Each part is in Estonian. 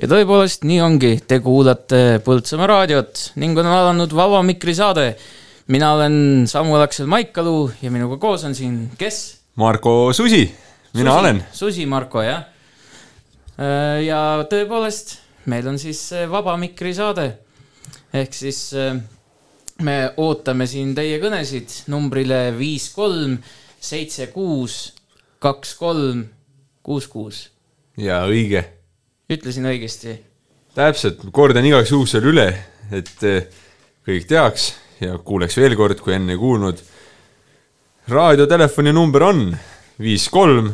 ja tõepoolest, nii ongi, te kuulate Põltsamaa raadiot ning on alanud Vaba Mikri saade. mina olen Samuel Aksel Maikalu ja minuga koos on siin, kes? Marko Susi, mina Susi, olen. Susi Marko, jah. ja tõepoolest, meil on siis Vaba Mikri saade. ehk siis me ootame siin teie kõnesid numbrile viis, kolm, seitse, kuus, kaks, kolm, kuus, kuus. jaa, õige ütlesin õigesti? täpselt, kordan igaks juhuks veel üle, et eh, kõik teaks ja kuuleks veel kord, kui enne ei kuulnud. raadiotelefoni number on viis kolm,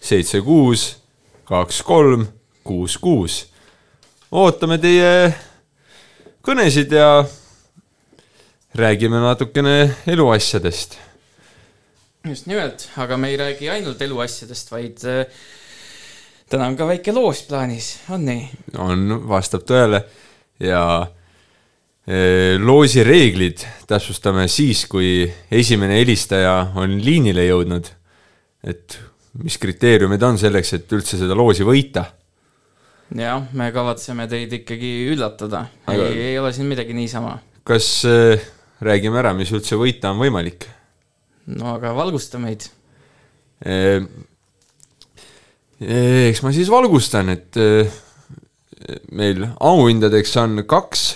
seitse kuus, kaks kolm, kuus kuus. ootame teie kõnesid ja räägime natukene eluasjadest. just nimelt, aga me ei räägi ainult eluasjadest, vaid äh, täna on ka väike loos plaanis, on nii? on, vastab tõele ja e, loosi reeglid täpsustame siis, kui esimene helistaja on liinile jõudnud. et mis kriteeriumid on selleks, et üldse seda loosi võita? jah, me kavatseme teid ikkagi üllatada ei, ei ole siin midagi niisama. kas äh, räägime ära, mis üldse võita on võimalik? no aga valgusta meid e, eks ma siis valgustan, et eh, meil auhindadeks on kaks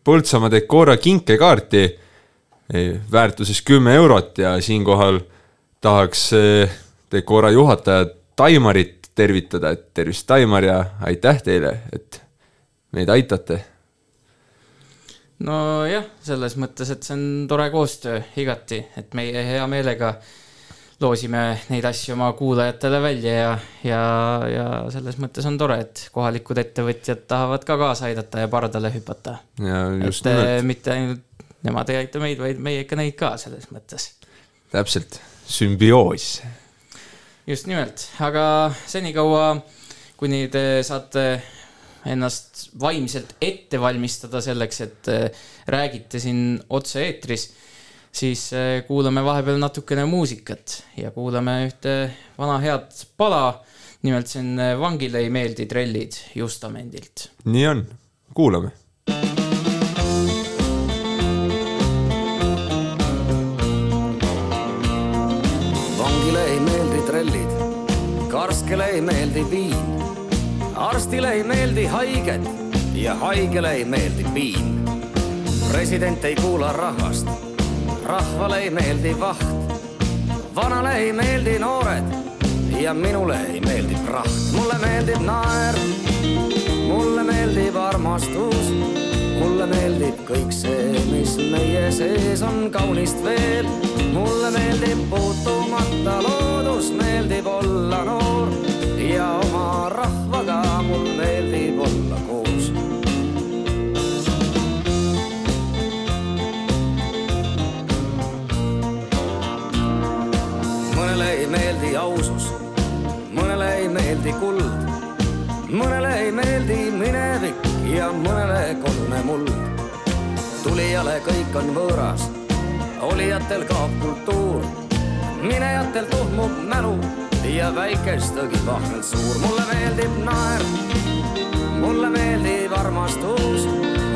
Põltsamaa Decora kinkekaarti eh, väärtuses kümme eurot ja siinkohal tahaks eh, Decora juhatajat Taimarit tervitada, et tervist, Taimar, ja aitäh teile, et meid aitate. nojah, selles mõttes, et see on tore koostöö igati, et meie hea meelega äh, loosime neid asju oma kuulajatele välja ja, ja, ja selles mõttes on tore, et kohalikud ettevõtjad tahavad ka kaasa aidata ja pardale hüpata. et nimelt. mitte ainult nemad ei aita meid, vaid meie ikka neid ka selles mõttes. täpselt, sümbioos. just nimelt, aga senikaua, kuni te saate ennast vaimselt ette valmistada selleks, et räägite siin otse-eetris siis äh, kuulame vahepeal natukene muusikat ja kuulame ühte vana head pala. nimelt see on äh, Vangile ei meeldi trellid Justamendilt. nii on, kuulame. vangile ei meeldi trellid, karskele ei meeldi viin, arstile ei meeldi haiged ja haigele ei meeldi piin. president ei kuula rahvast rahvale ei meeldi vaht, vanale ei meeldi noored ja minule ei meeldi praht. mulle meeldib naer, mulle meeldib armastus, mulle meeldib kõik see, mis meie sees on kaunist veel. mulle meeldib puutumata loodus, meeldib olla noor ja oma rahvaga mul meeldib meeldi kuld, mõnele ei meeldi minevik ja mõnele kodune muld. tulijale kõik on võõras, olijatel kaob kultuur, minejatel tuhmub mälu ja väikestegi pahvelt suur. mulle meeldib naer, mulle meeldib armastus,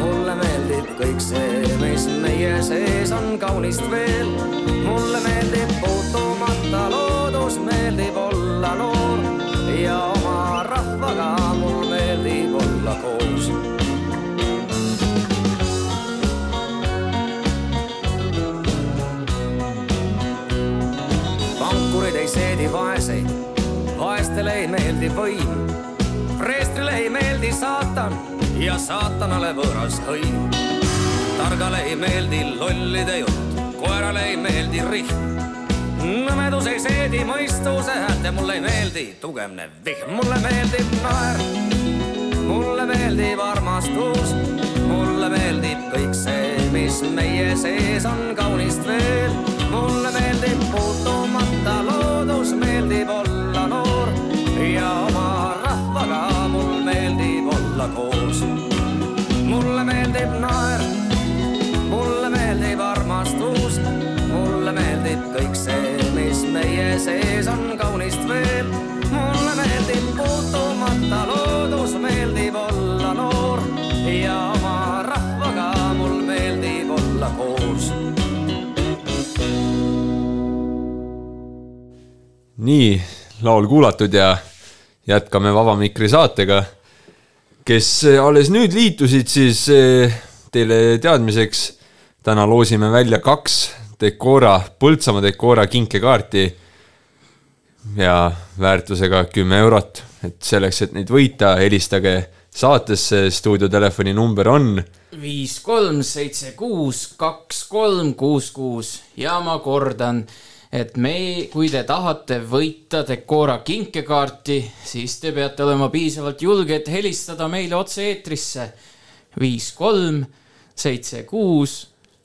mulle meeldib kõik see, mis meie sees on kaunist veel. mulle meeldib puutumata loodus, rahvaga mul meeldib olla koos. pankurid ei seedi vaeseid, vaestele ei meeldi võim, preestrile ei meeldi saatan ja saatanale võõras hõim. targale ei meeldi lollide jutt, koerale ei meeldi rihm. Nõmedus ei seedi mõistuse häält ja mulle ei meeldi tugevnev vihm. mulle meeldib naer, mulle meeldib armastus, mulle meeldib kõik see, mis meie sees on kaunist veel. mulle meeldib puutumata loodus, meeldib olla noor ja oma rahvaga mul meeldib olla koos. mulle meeldib naer, kõik see, mis meie sees on kaunist veel. mulle meeldib puutumata loodus, meeldib olla noor ja oma rahvaga mul meeldib olla koos. nii, laul kuulatud ja jätkame Vaba Mikri saatega. kes alles nüüd liitusid, siis eh, teile teadmiseks täna loosime välja kaks Decora, Põltsamaa Decora kinkekaarti ja väärtusega kümme eurot, et selleks, et neid võita, helistage saatesse, stuudiotelefoni number on viis, kolm, seitse, kuus, kaks, kolm, kuus, kuus ja ma kordan et me, kui te tahate võita Decora kinkekaarti, siis te peate olema piisavalt julge, et helistada meile otse-eetrisse. viis, kolm, seitse, kuus,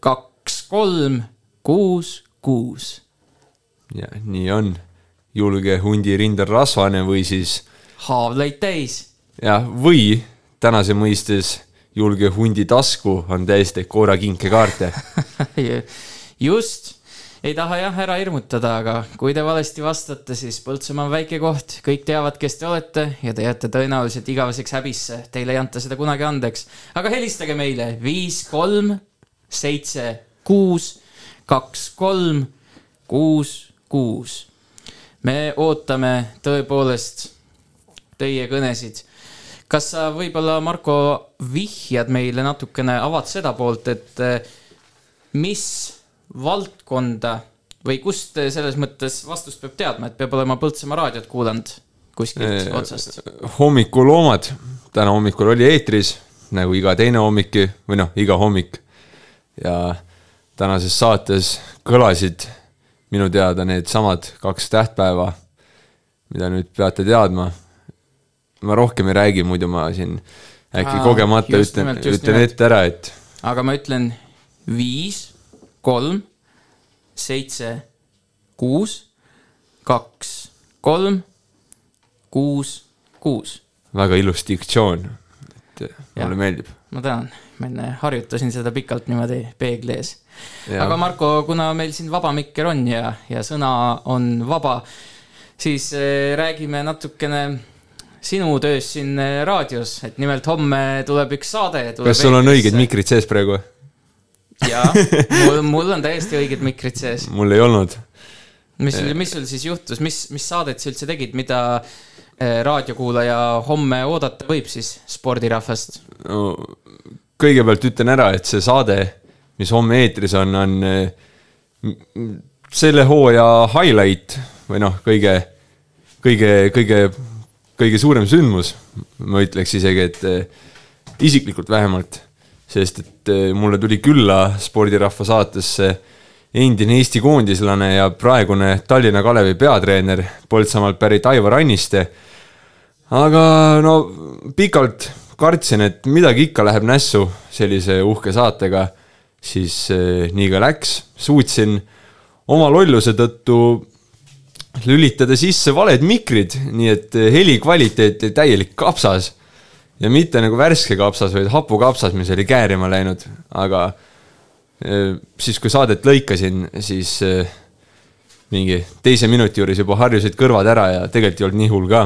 kaks, kolm, kuus, kuus. ja nii on. julge hundi rindel rasvane või siis. haavleid täis. jah, või tänase mõistes julge hundi tasku on täis Decora kinkekaarte just ei taha jah ära hirmutada, aga kui te valesti vastate, siis Põltsamaa on väike koht, kõik teavad, kes te olete ja te jääte tõenäoliselt igaveseks häbisse, teile ei anta seda kunagi andeks. aga helistage meile viis, kolm, seitse, kuus, kaks, kolm, kuus, kuus. me ootame tõepoolest teie kõnesid. kas sa võib-olla, Marko, vihjad meile natukene, avad seda poolt, et eh, mis valdkonda või kust selles mõttes vastust peab teadma, et peab olema Põltsamaa raadiot kuulanud kuskilt eee, otsast? hommikuloomad, täna hommikul oli eetris, nagu iga teine hommik või noh, iga hommik. ja tänases saates kõlasid minu teada needsamad kaks tähtpäeva, mida nüüd peate teadma. ma rohkem ei räägi, muidu ma siin äkki Aa, kogemata ütlen, ütlen ette ära, et. aga ma ütlen viis kolm, seitse, kuus, kaks, kolm, kuus, kuus. väga ilus diktsioon, et ja, mulle meeldib. ma tänan, ma enne harjutasin seda pikalt niimoodi peegli ees. Aga Marko, kuna meil siin vaba mikker on ja, ja sõna on vaba, siis äh, räägime natukene sinu tööst siin äh, raadios, et nimelt homme tuleb üks saade. kas sul on õiged mikrid sees praegu? jaa, mul, mul on täiesti õiged mikrid sees. mul ei olnud. mis, mis sul siis juhtus, mis, mis saadet sa üldse tegid, mida eh, raadiokuulaja homme oodata võib siis spordirahvast no,? kõigepealt ütlen ära, et see saade, mis homme eetris on, on eh, selle hooaja highlight või noh, kõige, kõige, kõige, kõige suurem sündmus, ma ütleks isegi, et eh, isiklikult vähemalt sest et eh, mulle tuli külla spordirahva saatesse endine Eesti koondislane ja praegune Tallinna Kalevi peatreener, Põltsamaalt pärit Aivar Anniste. aga no pikalt kartsin, et midagi ikka läheb nässu sellise uhke saatega, siis eh, nii ka läks, suutsin oma lolluse tõttu lülitada sisse valed mikrid, nii et heli kvaliteet oli täielik kapsas ja mitte nagu värske kapsas, vaid hapukapsas, mis oli käärima läinud, aga e, siis, kui saadet lõikasin, siis mingi teise minuti juures juba harjusid kõrvad ära ja tegelikult ei olnud nii hull ka.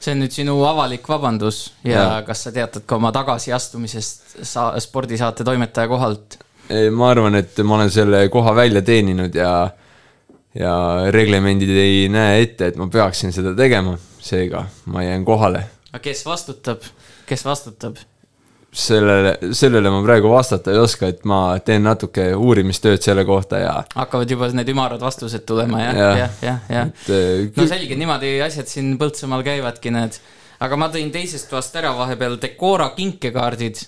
see on nüüd sinu avalik vabandus ja, ja. kas sa teatad ka oma tagasiastumisest sa spordisaate toimetaja kohalt? Ma arvan, et ma olen selle koha välja teeninud ja, ja reglemendid ei näe ette, et ma peaksin seda tegema, seega ma jään kohale. aga kes vastutab? kes vastutab? sellele, sellele ma praegu vastata ei oska, et ma teen natuke uurimistööd selle kohta ja. hakkavad juba need ümarad vastused tulema jah, jah, jah, jah, jah. Äh, no selge, niimoodi asjad siin Põltsamaal käivadki, need. aga ma tõin teisest toast ära vahepeal Decora kinkekaardid.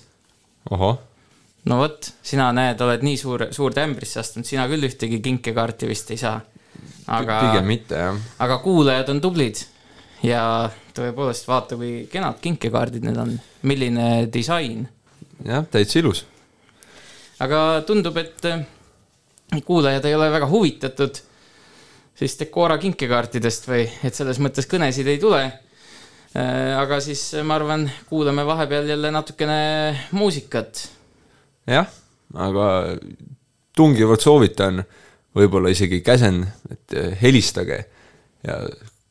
ohoh no vot, sina näed, oled nii suur, suurde ämbrisse astunud, sina küll ühtegi kinkekaarti vist ei saa. aga. aga kuulajad on tublid ja tõepoolest, vaata, kui kenad kinkekaardid need on, milline disain. jah, täitsa ilus. aga tundub, et äh, kuulajad ei ole väga huvitatud siis Decora kinkekaartidest või et selles mõttes kõnesid ei tule. Äh, aga siis ma arvan, kuulame vahepeal jälle natukene muusikat. Jah, aga tungivalt soovitan, võib-olla isegi käsen, et äh, helistage ja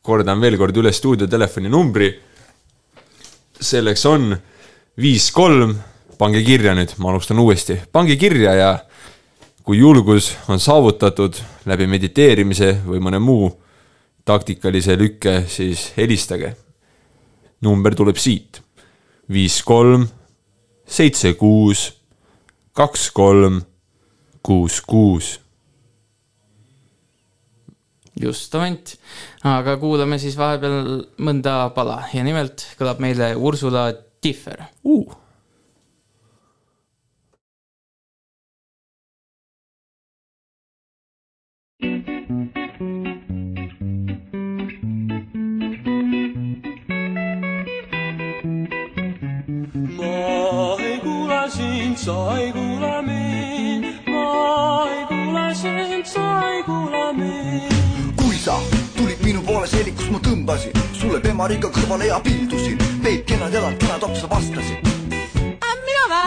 kordan veel kord üle stuudiotelefoni numbri. selleks on viis kolm, pange kirja nüüd, ma alustan uuesti, pange kirja ja kui julgus on saavutatud läbi mediteerimise või mõne muu taktikalise lükke, siis helistage. number tuleb siit, viis kolm, seitse kuus, kaks kolm, kuus kuus. Just avant, aga kuulame siis vahepeal mõnda pala. Ja nimelt kõlab meile Ursula Tiffer uh.. sind, sa ei kuula sa tulid minu poole selikus, ma tõmbasin sulle pemariga kõrvale ja pildusin. Peep, kenad jalad, kenad apsa vastasid.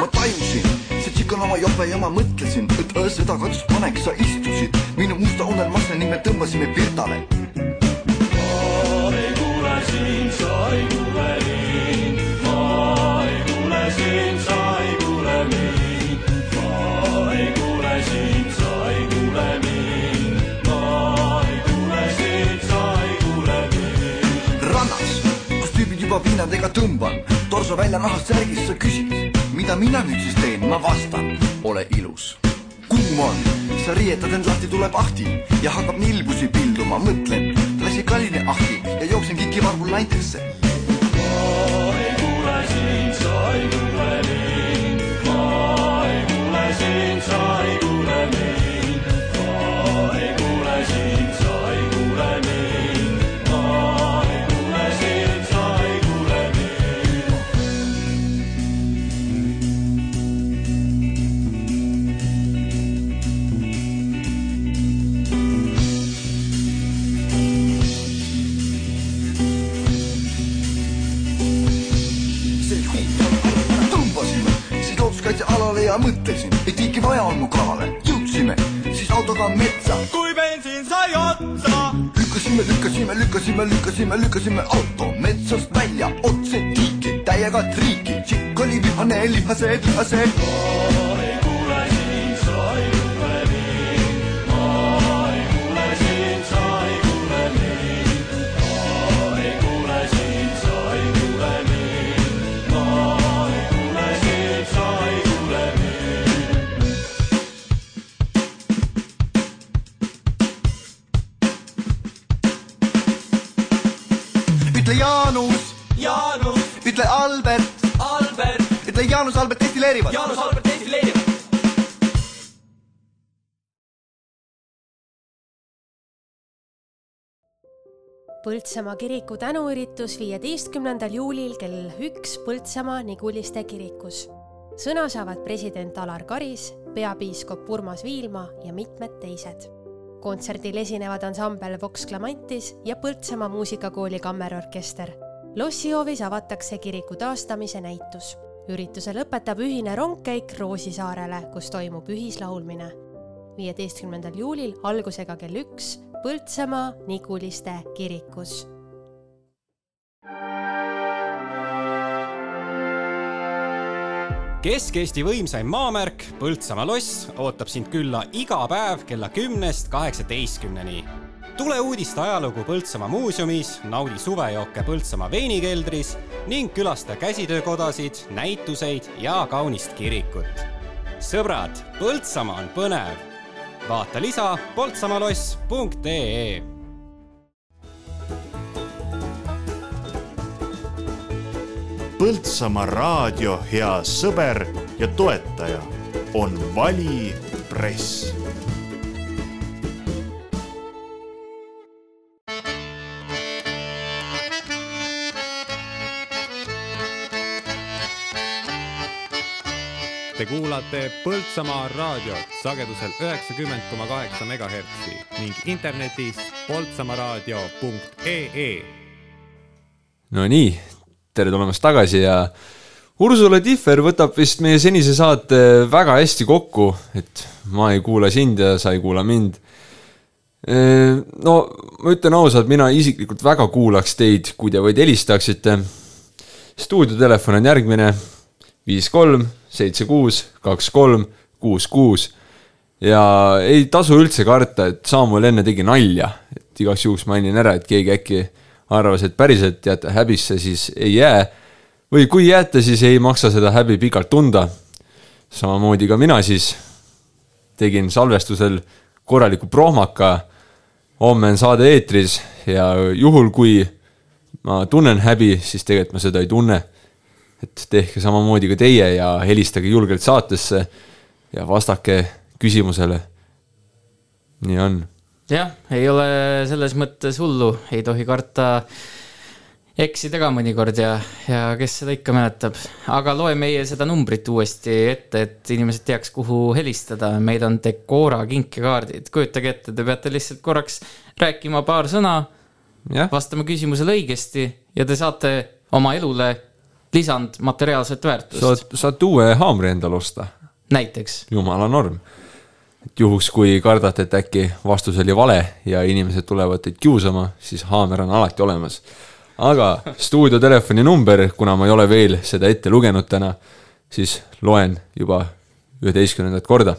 ma tajusin, see tšikk on oma jope ja ma mõtlesin, et seda katsus paneks, sa istusid minu musta unelmasse ning me tõmbasime virtale. ma ei kuule sind, sa ei kuule mind, juba pinnadega tõmban, torso välja nahast särgis, sa küsid, mida mina nüüd siis teen, ma vastan, ole ilus. kuum on, sa riietad end lahti, tuleb ahti ja hakkab nilbusi pilduma, mõtlen, klassikaline ahti ja jooksen kikivarvul naintesse. ma ei kuule sind, sa ei kuule lükkasime, lükkasime, lükkasime, auto metsast välja otse tiiki, täiega triiki. tšikk oli vihane, lihase, vihase. Põltsamaa kiriku tänuüritus viieteistkümnendal juulil kell üks Põltsamaa Niguliste kirikus. sõna saavad president Alar Karis, peapiiskop Urmas Viilma ja mitmed teised. kontserdil esinevad ansambel Vox Clamantis ja Põltsamaa muusikakooli kammerorkester. lossihoovis avatakse kiriku taastamise näitus. ürituse lõpetab ühine rongkäik Roosisaarele, kus toimub ühislaulmine viieteistkümnendal juulil algusega kell üks Põltsamaa Niguliste kirikus. Kesk-Eesti võimsaim maamärk Põltsamaa loss ootab sind külla iga päev kella kümnest kaheksateistkümneni. tule uudiste ajalugu Põltsamaa muuseumis, naudi suvejooke Põltsamaa veinikeldris ning külasta käsitöökodasid, näituseid ja kaunist kirikut. sõbrad, Põltsamaa on põnev. Vaata lisa poltsamaloss.ee Põltsamaa raadio hea sõber ja toetaja on Vali Press. Te kuulate Põltsamaa raadiot sagedusel üheksakümmend koma kaheksa megahertsi ning internetis poltsamaaraadio.ee. Nonii, tere tulemast tagasi ja Ursula Tihver võtab vist meie senise saate väga hästi kokku, et ma ei kuula sind ja sa ei kuula mind. no ma ütlen ausalt, mina isiklikult väga kuulaks teid, kui te vaid helistaksite. stuudiotelefon on järgmine, viis kolm, seitse kuus, kaks kolm, kuus kuus. ja ei tasu üldse karta, et Samuel enne tegi nalja, et igaks juhuks mainin ära, et keegi äkki arvas, et päriselt jääte häbisse, siis ei jää. või kui jääte, siis ei maksa seda häbi pikalt tunda. samamoodi ka mina siis tegin salvestusel korraliku prohmaka. homme on saade eetris ja juhul, kui ma tunnen häbi, siis tegelikult ma seda ei tunne et tehke samamoodi ka teie ja helistage julgelt saatesse ja vastake küsimusele. nii on. jah, ei ole selles mõttes hullu, ei tohi karta eksida ka mõnikord ja, ja kes seda ikka mäletab. aga loe meie seda numbrit uuesti ette, et inimesed teaks, kuhu helistada. meil on Decora kinkekaardid, kujutage ette, te peate lihtsalt korraks rääkima paar sõna, vastama küsimusele õigesti ja te saate oma elule lisandmateriaalset väärtust, saad, saad uue haamri endale osta, näiteks. jumala norm. et juhuks, kui kardate, et äkki vastus oli vale ja inimesed tulevad teid kiusama, siis haamer on alati olemas. aga stuudiotelefoni number, kuna ma ei ole veel seda ette lugenud täna, siis loen juba üheteistkümnendat korda.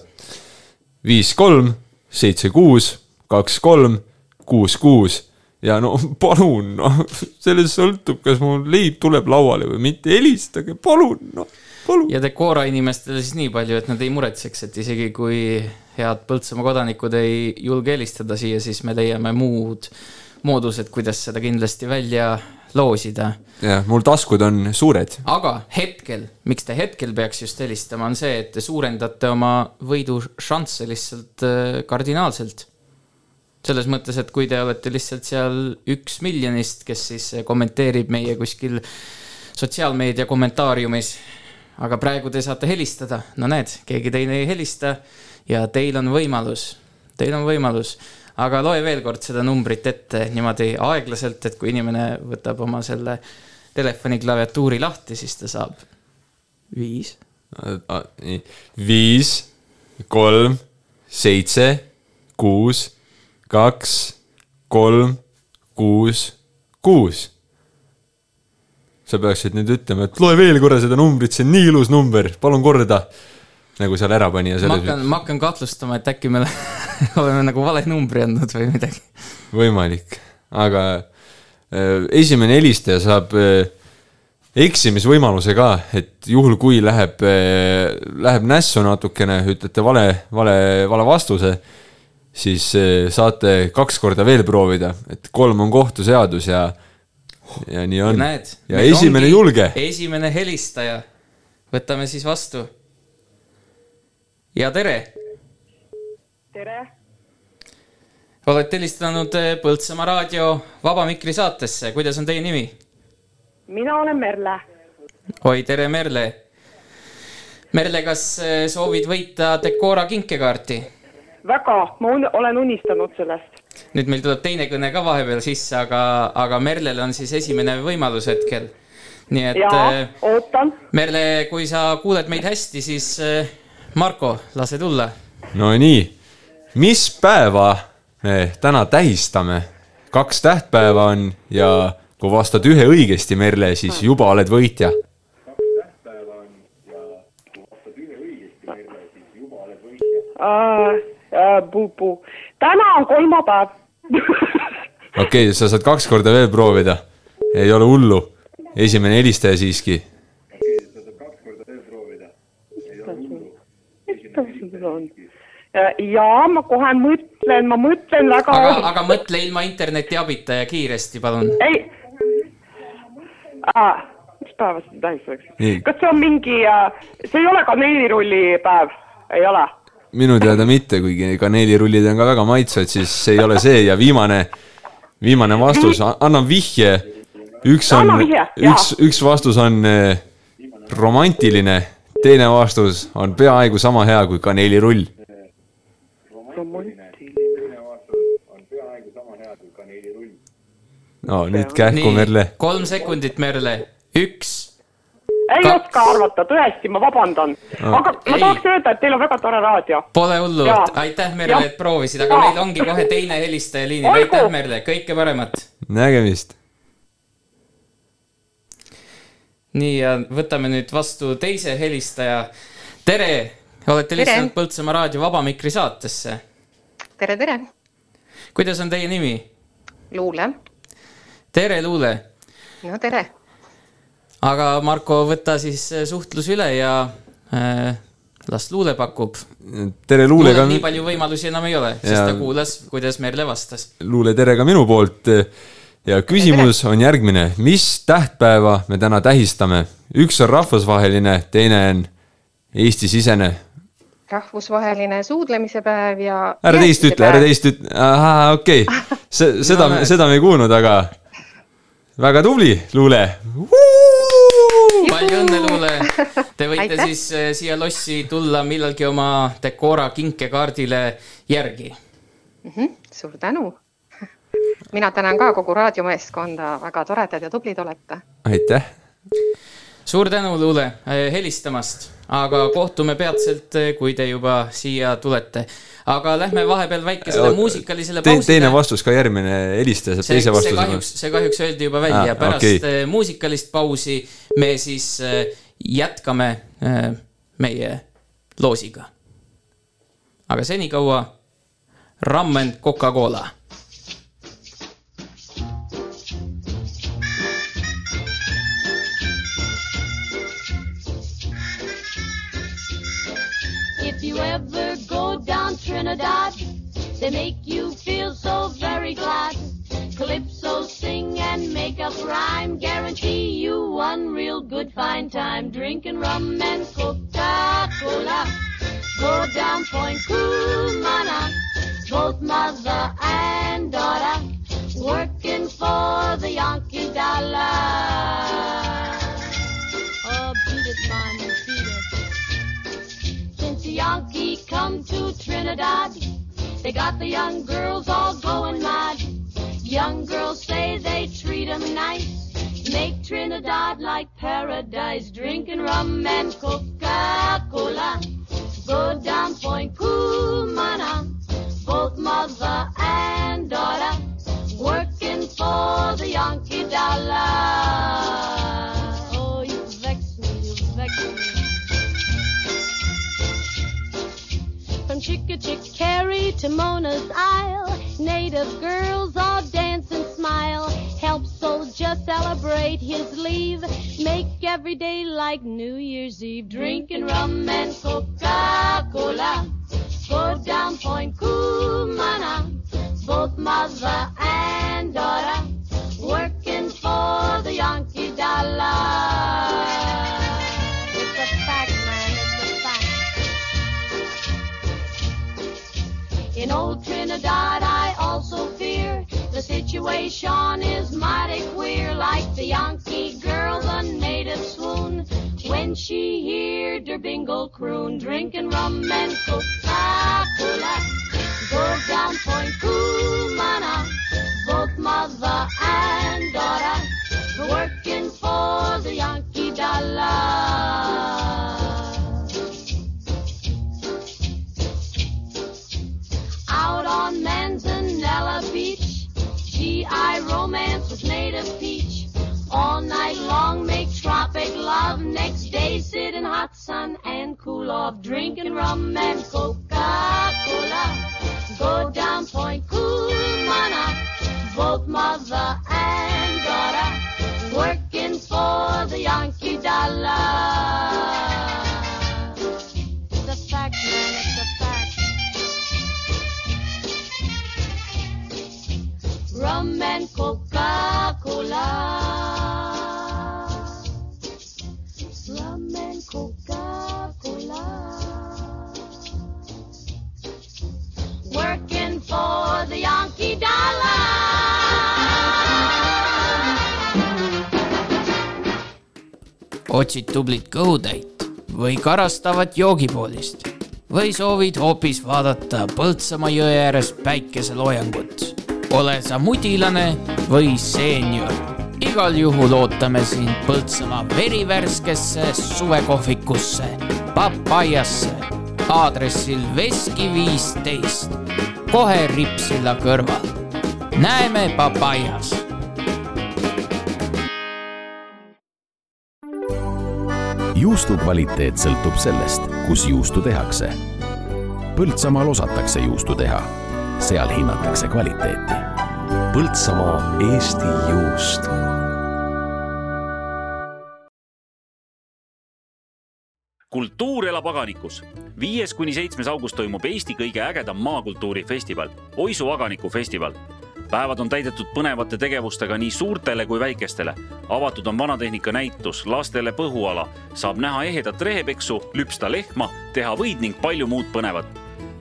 viis, kolm, seitse, kuus, kaks, kolm, kuus, kuus ja no palun, noh, sellest sõltub, kas mul leib tuleb lauale või mitte, helistage, palun, noh, palun. ja Decora inimestele siis nii palju, et nad ei muretseks, et isegi kui head Põltsamaa kodanikud ei julge helistada siia, siis me leiame muud moodused, kuidas seda kindlasti välja loosida. jah, mul taskud on suured. aga hetkel, miks te hetkel peaks just helistama, on see, et te suurendate oma võidušansse lihtsalt äh, kardinaalselt. Selles mõttes, et kui te olete lihtsalt seal üks miljonist, kes siis kommenteerib meie kuskil sotsiaalmeedia kommentaariumis, aga praegu te saate helistada, no näed, keegi teine ei helista ja teil on võimalus, teil on võimalus, aga loe veel kord seda numbrit ette niimoodi aeglaselt, et kui inimene võtab oma selle telefoni klaviatuuri lahti, siis ta saab viis, viis, kolm, seitse, kuus, kaks, kolm, kuus, kuus. sa peaksid nüüd ütlema, et loe veel korra seda numbrit, see on nii ilus number, palun korda. nagu seal ära pani ja ma selles hakkan, ma hakkan kahtlustama, et äkki me ole- oleme nagu vale numbri andnud või midagi. võimalik, aga äh, esimene helistaja saab äh, eksimisvõimaluse ka, et juhul, kui läheb, läheb nässu natukene, ütlete vale, vale, vale vastuse, siis äh, saate kaks korda veel proovida, et kolm on kohtuseadus ja, ja nii on. ja esimene julge, esimene helistaja, võtame siis vastu. ja tere, tere, olete helistanud eh, Põltsamaa raadio Vaba Mikri saatesse, kuidas on teie nimi? mina olen Merle. oi, tere, Merle. Merle, kas eh, soovid võita Decora kinkekaarti? väga, ma un olen unistanud sellest. nüüd meil tuleb teine kõne ka vahepeal sisse, aga, aga Merlel on siis esimene võimalus hetkel. nii et ja eh, ootan. Merle, kui sa kuuled meid hästi, siis eh, Marko, lase tulla. no nii, mis päeva me täna tähistame? kaks tähtpäeva on ja kui vastad ühe õigesti, Merle, siis juba oled võitja äh, äh, puu-puu. Täna on kolmapäev. okei okay,, sa saad kaks korda veel proovida. ei ole hullu. esimene helistaja siiski. ja ma kohe mõtlen, ma mõtlen väga. aga, aga mõtle ilma internetiabita ja kiiresti, palun. ei ah,. mis päeva seda tähistatakse Nii.? kas see on mingi, see ei ole kaneelirulli päev, ei ole? Minu teada mitte, kuigi kaneelirullid on ka väga maitsvad, siis see ei ole see ja viimane, viimane vastus, annan vihje. üks on Anna vihje,, jaa. üks, üks vastus on eh, romantiline, teine vastus on peaaegu sama hea kui kaneelirull. no nüüd kähku, Merle. kolm sekundit, Merle, üks. Ei Ka- oska arvata, tõesti, ma vabandan. aga ma Ei. tahaks öelda, et teil on väga tore raadio. Pole hullu aitäh, Merle, et proovisid, aga Jaa. meil ongi kohe teine helistaja liinil, aitäh, Merle, kõike paremat. nägemist. nii ja võtame nüüd vastu teise helistaja. tere, olete helistanud Põltsamaa raadio Vaba Mikri saatesse. tere, tere, kuidas on teie nimi? Luule. tere, Luule. no tere. Aga Marko, võta siis äh, suhtlus üle ja äh, las Luule pakub. tere, Luulega nii, palju võimalusi enam ei ole, sest Jaa. ta kuulas, kuidas Merle vastas. Luule, tere ka minu poolt. ja küsimus on järgmine, mis tähtpäeva me täna tähistame? üks on rahvusvaheline, teine on Eesti-sisene. rahvusvaheline suudlemise päev ja. ära teist ütle, ära teist ütle, ahaa, okei okay.. seda No seda me ei kuulnud, aga väga tubli, Luule. Palju õnne, Luule. Te võite Aitäh. siis äh, siia lossi tulla millalgi oma Decora kinkekaardile järgi. Mhm, suur tänu. mina tänan ka kogu raadiomeeskonda, väga toredad ja tublid olete. aitäh. Suur tänu, Luule, helistamast, aga kohtume peatselt, kui te juba siia tulete. aga lähme vahepeal väikesele muusikalisele pausile teine. vastus ka, järgmine helistaja saab see, teise see vastuse. kahjuks, see kahjuks öeldi juba välja Ah, pärast okay. muusikalist pausi me siis jätkame meie loosiga. aga senikaua Rum and Coca-Cola down Trinidad, they make you feel so very glad. Calypso sing and make up rhyme, guarantee you one real good fine time. Drinking rum and Coca-Cola, go down Point Kumana. both mother and daughter, working for the Yankee dollar. Oh, beat Yankee come to Trinidad, they got the young girls all going mad. Young girls say they treat 'em nice, make Trinidad like paradise, drinking rum and Coca-Cola. Go down Point Cumana, Chickachickarry to Mona's Isle, native girls all dance and smile. Help soldier celebrate his leave. Make every day like New Year's Eve. Drinking rum and Coca-Cola. Go down Point Cumana. Both mother and daughter old Trinidad, I also fear the situation is mighty queer. Like the Yankee girl, the native swoon when she heard her bingle croon, drinking rum and Coca-Cola. Go down Point Cumana, both mother and daughter, working for the Yankee dollar. Out on Manzanella Beach, GI romance with native peach. All night long make tropic love. Next day sit in hot sun and cool off, drinking rum and Coca-Cola. Go down Point Cumana, both mother otsid tublit kõhutäit või karastavat joogipoolist või soovid hoopis vaadata Põltsamaa jõe ääres päikeseloojangut. ole sa mudilane või seenior, igal juhul ootame sind Põltsamaa verivärskesse suvekohvikusse, Papajasse, aadressil Veski viisteist, kohe Ripsilla kõrval. näeme Papajas juustu kvaliteet sõltub sellest, kus juustu tehakse. Põltsamaal osatakse juustu teha, seal hinnatakse kvaliteeti Põltsamaa Eesti juust kultuur elab aganikus. viies kuni seitsmes august toimub Eesti kõige ägedam maakultuurifestival, Oisu aganiku festival. Päevad on täidetud põnevate tegevustega nii suurtele kui väikestele. avatud on vanatehnika näitus, lastele põhuala, saab näha ehedat rehepeksu, lüpsta lehma, teha võid ning palju muud põnevat.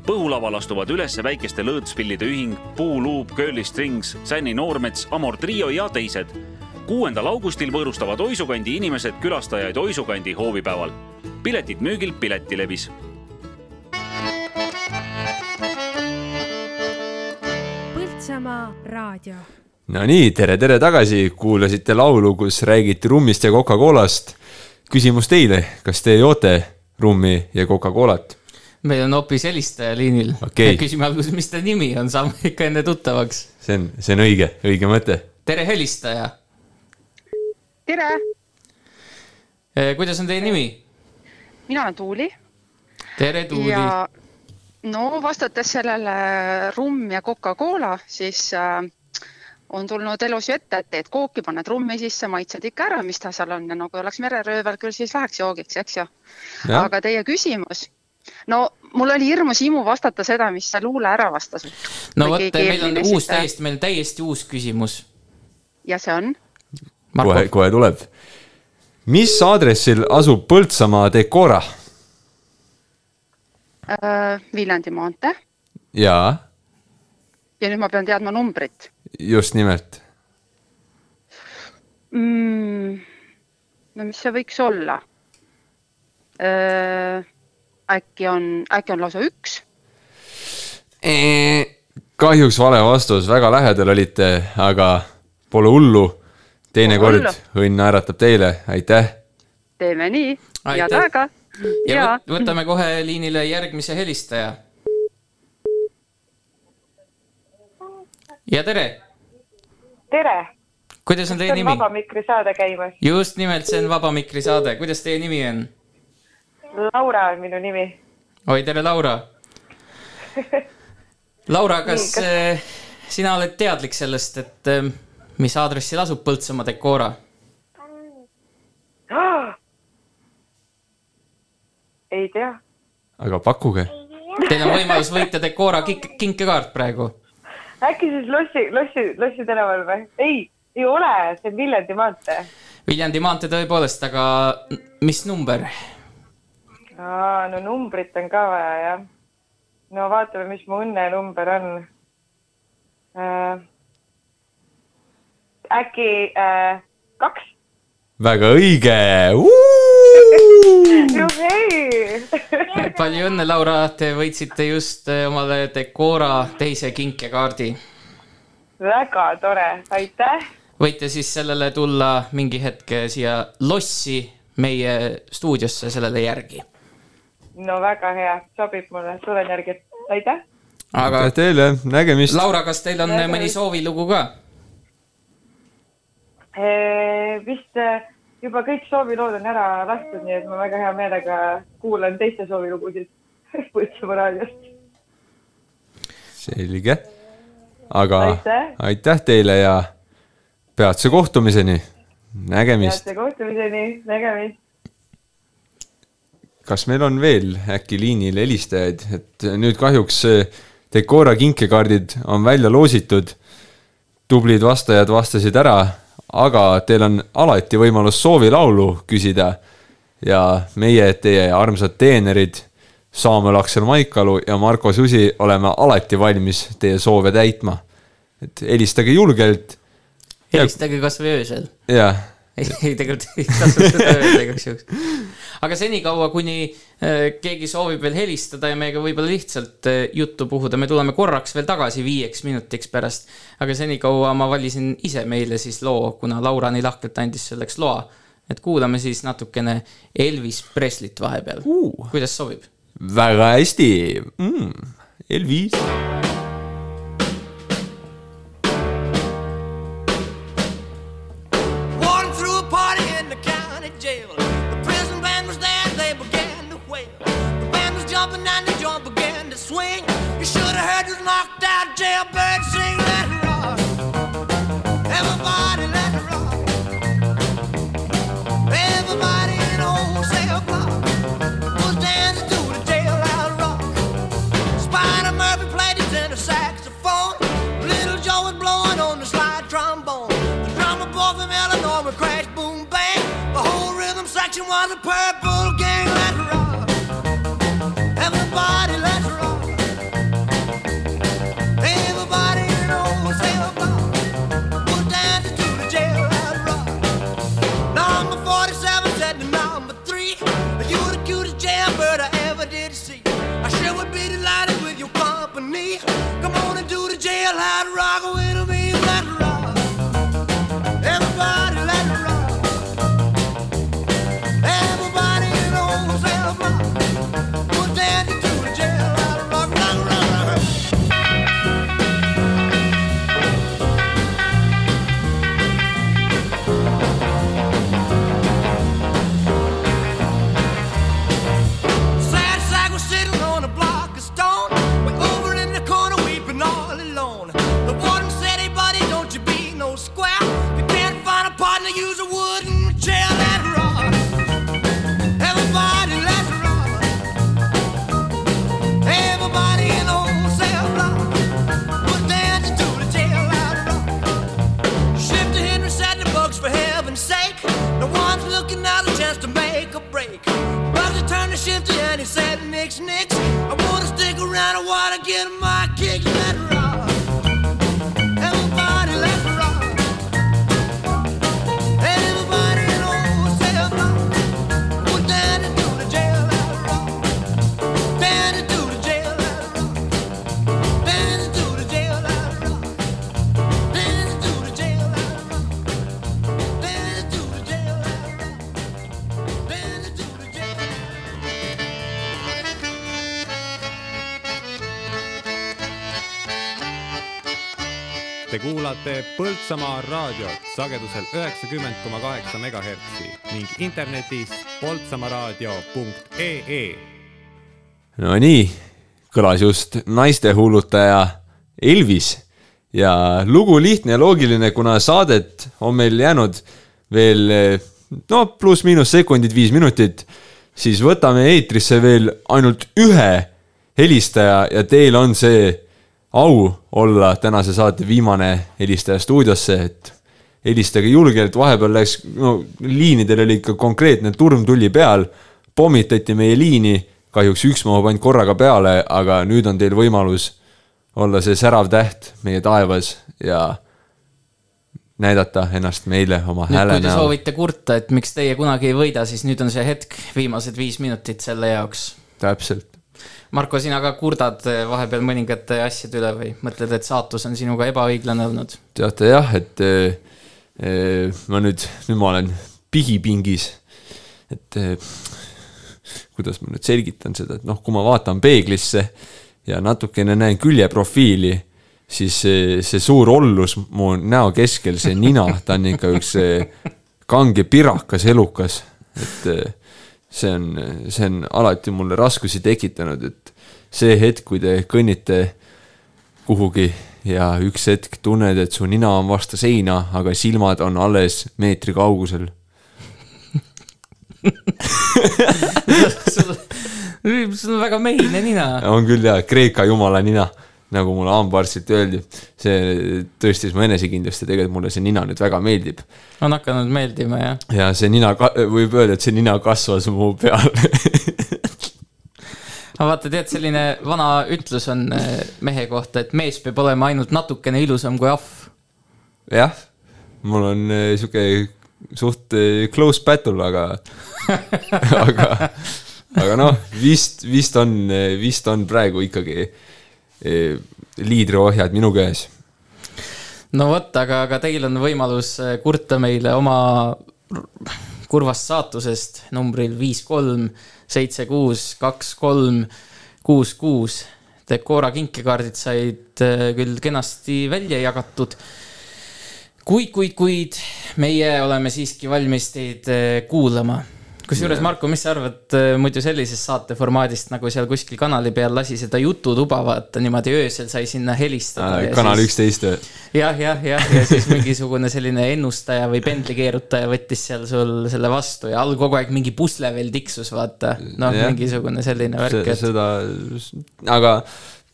põhulaval astuvad üles väikeste lõõtspillide ühing, Puuluup, Curly Strings, Sänni Noormets, Amor Trio ja teised kuuendal augustil võõrustavad Oisukandi inimesed külastajaid Oisukandi hoovipäeval. piletid müügil Piletilevis. Põltsamaa raadio Nonii, tere, tere tagasi, kuulasite laulu, kus räägiti rummist ja Coca-Colast. küsimus teile, kas te joote rummi ja Coca-Colat? meil on hoopis helistaja liinil Okei. küsime alguses, mis ta nimi on, saame ikka enne tuttavaks. see on, see on õige, õige mõte. tere, helistaja. tere, kuidas on teie nimi? mina olen Tuuli tere, Tuuli. ja no vastates sellele rumm ja Coca-Cola, siis äh, on tulnud elus ju ette, et teed kooki, paned rummi sisse, maitsed ikka ära, mis ta seal on ja no kui oleks mereröövel, küll siis läheks joogiks, eks ju. Aga teie küsimus, no mul oli hirmus himu vastata seda, mis sa luule ära vastasid. no vot, meil on uus täiesti, meil on täiesti uus küsimus. ja see on? kohe, kohe tuleb. mis aadressil asub Põltsamaa Decora? Äh, Viljandi maantee jaa, ja nüüd ma pean teadma numbrit just nimelt. mm,. no mis see võiks olla? äkki on, äkki on lausa üks? kahjuks vale vastus, väga lähedal olite, aga pole hullu. teinekord õnn naeratab teile, aitäh. teeme nii, head aega. Ja võt- võtame kohe liinile järgmise helistaja. ja tere, tere. kuidas on teie nimi? vaba mikri saade käimas. just nimelt, see on Vaba Mikri saade, kuidas teie nimi on? Laura on minu nimi. oi, tere, Laura. Laura, kas äh, sina oled teadlik sellest, et äh, mis aadressil asub Põltsamaa Decora? Ei tea. aga pakkuge. Teil on võimalus võita Decora kik- kinkekaart praegu. äkki siis Lossi, Lossi, Lossi tänaval või? ei, ei ole, see on Viljandi maantee. Viljandi maantee tõepoolest, aga mis number? aa, no numbrit on ka vaja, jah. no vaatame, mis mu õnnenumber on äh,. äkki äh, kaks? väga õige. Juhhei. palju õnne, Laura, te võitsite just äh, omale Decora teise kinkekaardi. väga tore, aitäh. võite siis sellele tulla mingi hetk siia lossi meie stuudiosse sellele järgi. no väga hea, sobib mulle, tulen järgi, aitäh. aga aitäh teile, nägemist. Laura, kas teil on mõni soovilugu ka? vist äh, juba kõik soovilood on ära lastud, nii et ma väga hea meelega kuulan teiste soovilugusid Põltsamaa raadiost. selge. aga Aitäh. aitäh teile ja peatse kohtumiseni. nägemist. head kohtumiseni, nägemist. kas meil on veel äkki liinil helistajaid, et nüüd kahjuks eh, Decora kinkekaardid on välja loositud. tublid vastajad vastasid ära, aga teil on alati võimalus soovilaulu küsida. ja meie, teie armsad teenerid, Samuel Aksel Maikalu ja Marko Susi oleme alati valmis teie soove täitma. et helistage julgelt. helistage kasvõi öösel. jah, ei, ei tegelikult ei tasu seda öelda igaks juhuks. aga senikaua, kuni äh, keegi soovib veel helistada ja meiega võib-olla lihtsalt äh, juttu puhuda, me tuleme korraks veel tagasi viieks minutiks pärast. aga senikaua ma valisin ise meile siis loo, kuna Laura nii lahkelt andis selleks loa. et kuulame siis natukene Elvis Preslit vahepeal uh.. kuidas sobib? väga hästi mm,. Elvis. jumping and the jump began to swing. You should have heard this knocked out jailbird sing that rock. Everybody Põltsamaa raadiot sagedusel üheksakümmend koma kaheksa megahertsi ning internetis poltsamaaraadio.ee. Nonii, kõlas just naistehullutaja Elvis ja lugu lihtne ja loogiline, kuna saadet on meil jäänud veel no pluss-miinus sekundid, viis minutit, siis võtame eetrisse veel ainult ühe helistaja ja teil on see au olla tänase saate viimane helistaja stuudiosse, et helistage julgelt, vahepeal läks, no liinidel oli ikka konkreetne turm tuli peal, pommitati meie liini, kahjuks üks mahub ainult korraga peale, aga nüüd on teil võimalus olla see särav täht meie taevas ja näidata ennast meile oma nüüd, hääle kui te näol. soovite kurta, et miks teie kunagi ei võida, siis nüüd on see hetk, viimased viis minutit selle jaoks. täpselt. Marko, sina ka kurdad eh, vahepeal mõningate asjade üle või mõtled, et saatus on sinuga ebaõiglane olnud? teate jah, et eh, eh, ma nüüd, nüüd ma olen pigipingis, et eh, kuidas ma nüüd selgitan seda, et noh, kui ma vaatan peeglisse ja natukene näen küljeprofiili, siis see, see suur ollus mu näo keskel, see nina, ta on ikka üks eh, kange pirakas elukas, et eh, see on, see on alati mulle raskusi tekitanud, et see hetk, kui te kõnnite kuhugi ja üks hetk tunned, et su nina on vastu seina, aga silmad on alles meetri kaugusel. sul on väga mehine nina. on küll jaa, Kreeka jumala nina, nagu mulle hambaarstilt öeldi. see tõstis mu enesekindlust ja tegelikult mulle see nina nüüd väga meeldib. on hakanud meeldima, jah. ja see nina, võib öelda, et see nina kasvas mu peal. aga vaata, tead, selline vana ütlus on eh, mehe kohta, et mees peab olema ainult natukene ilusam kui ahv. jah, mul on eh, sihuke suht eh, close battle, aga, aga, aga noh, vist, vist on, vist on praegu ikkagi liidriohjad minu käes. no vot, aga, aga teil on võimalus eh, kurta meile oma kurvast saatusest numbril viis kolm seitse kuus kaks kolm kuus kuus. Decora kinkekaardid said eh, küll kenasti välja jagatud. kuid, kuid, kuid meie oleme siiski valmis teid eh, kuulama. kusjuures, Jaa. Marko, mis sa arvad eh, muidu sellisest saateformaadist, nagu seal kuskil kanali peal lasi seda jututuba, vaata niimoodi öösel sai sinna helistada. kanal üksteist või? jah, jah, jah, ja siis mingisugune selline ennustaja või pendlikeerutaja võttis seal sul selle vastu ja all kogu aeg mingi pusle veel tiksus, vaata. noh, Jah. mingisugune selline värk, et seda, aga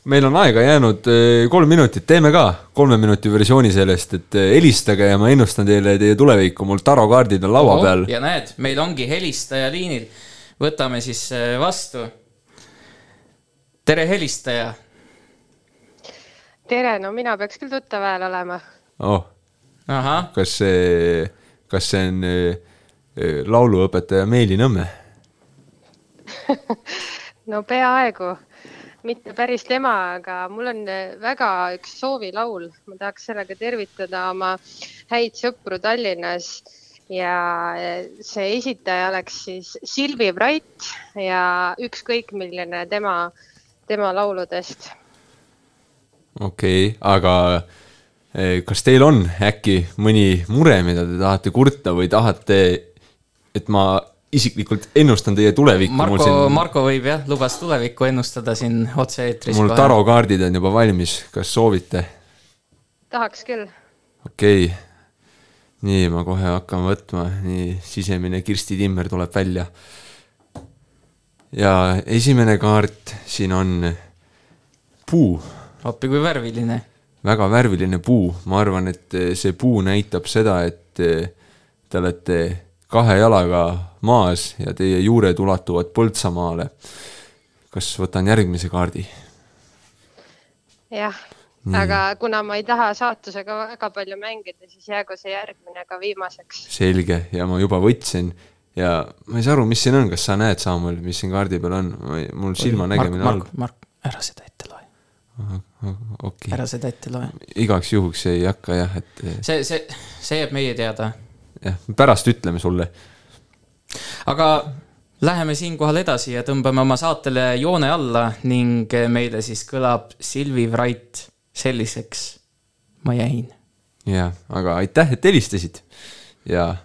meil on aega jäänud eh, kolm minutit, teeme ka kolme minuti versiooni sellest, et eh, helistage ja ma ennustan teile teie tulevikku, mul tarokaardid on laua peal. ja näed, meil ongi helistaja liinil. võtame siis äh, vastu. tere, helistaja. tere, no mina peaks küll tuttav hääl olema. oh, kas see, kas see on eh, eh, lauluõpetaja Meeli Nõmme? no peaaegu, mitte päris tema, aga mul on eh, väga üks soovilaul, ma tahaks sellega tervitada oma häid sõpru Tallinnas ja eh, see esitaja oleks siis Silvi Brait ja ükskõik milline tema, tema lauludest. okei okay,, aga eh, kas teil on äkki mõni mure, mida te tahate kurta või tahate, et ma isiklikult ennustan teie tulevikku? Marko, Marko võib jah, lubas tulevikku ennustada siin otse-eetris. mul tarokaardid on juba valmis, kas soovite? tahaks küll. okei okay., nii ma kohe hakkan võtma, nii sisemine Kirsti Timmer tuleb välja. ja esimene kaart siin on puu, appi kui värviline. väga värviline puu, ma arvan, et see puu näitab seda, et te olete kahe jalaga maas ja teie juured ulatuvad Põltsamaale. kas võtan järgmise kaardi? jah, aga kuna ma ei taha saatusega väga palju mängida, siis jäägu see järgmine ka viimaseks. selge ja ma juba võtsin ja ma ei saa aru, mis siin on, kas sa näed, Samuel, mis siin kaardi peal on, mul silmanägemine Mark, halb Mark, Mark, ära seda ette loe. okei ära seda ette loe. igaks juhuks ei hakka jah, et see, see, see jääb meie teada. jah, pärast ütleme sulle. aga läheme siinkohal edasi ja tõmbame oma saatele joone alla ning meile siis kõlab Silvi Vrait selliseks ma jäin. jah, aga aitäh, et helistasid ja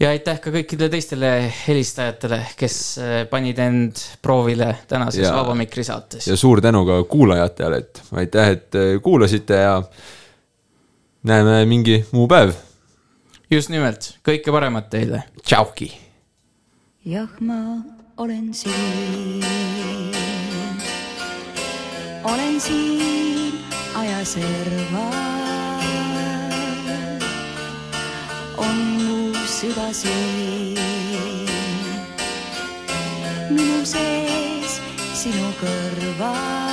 ja aitäh ka kõikidele teistele helistajatele, kes äh, panid end proovile tänases Ja- Vaba Mikri saates. ja suur tänu ka kuulajatele, et aitäh, et äh, kuulasite ja näeme mingi muu päev. Just nimelt, kõike paremat teile. tšauki. jah, ma olen siin, olen siin aja serval, on mu süda siin, minu sees sinu kõrval.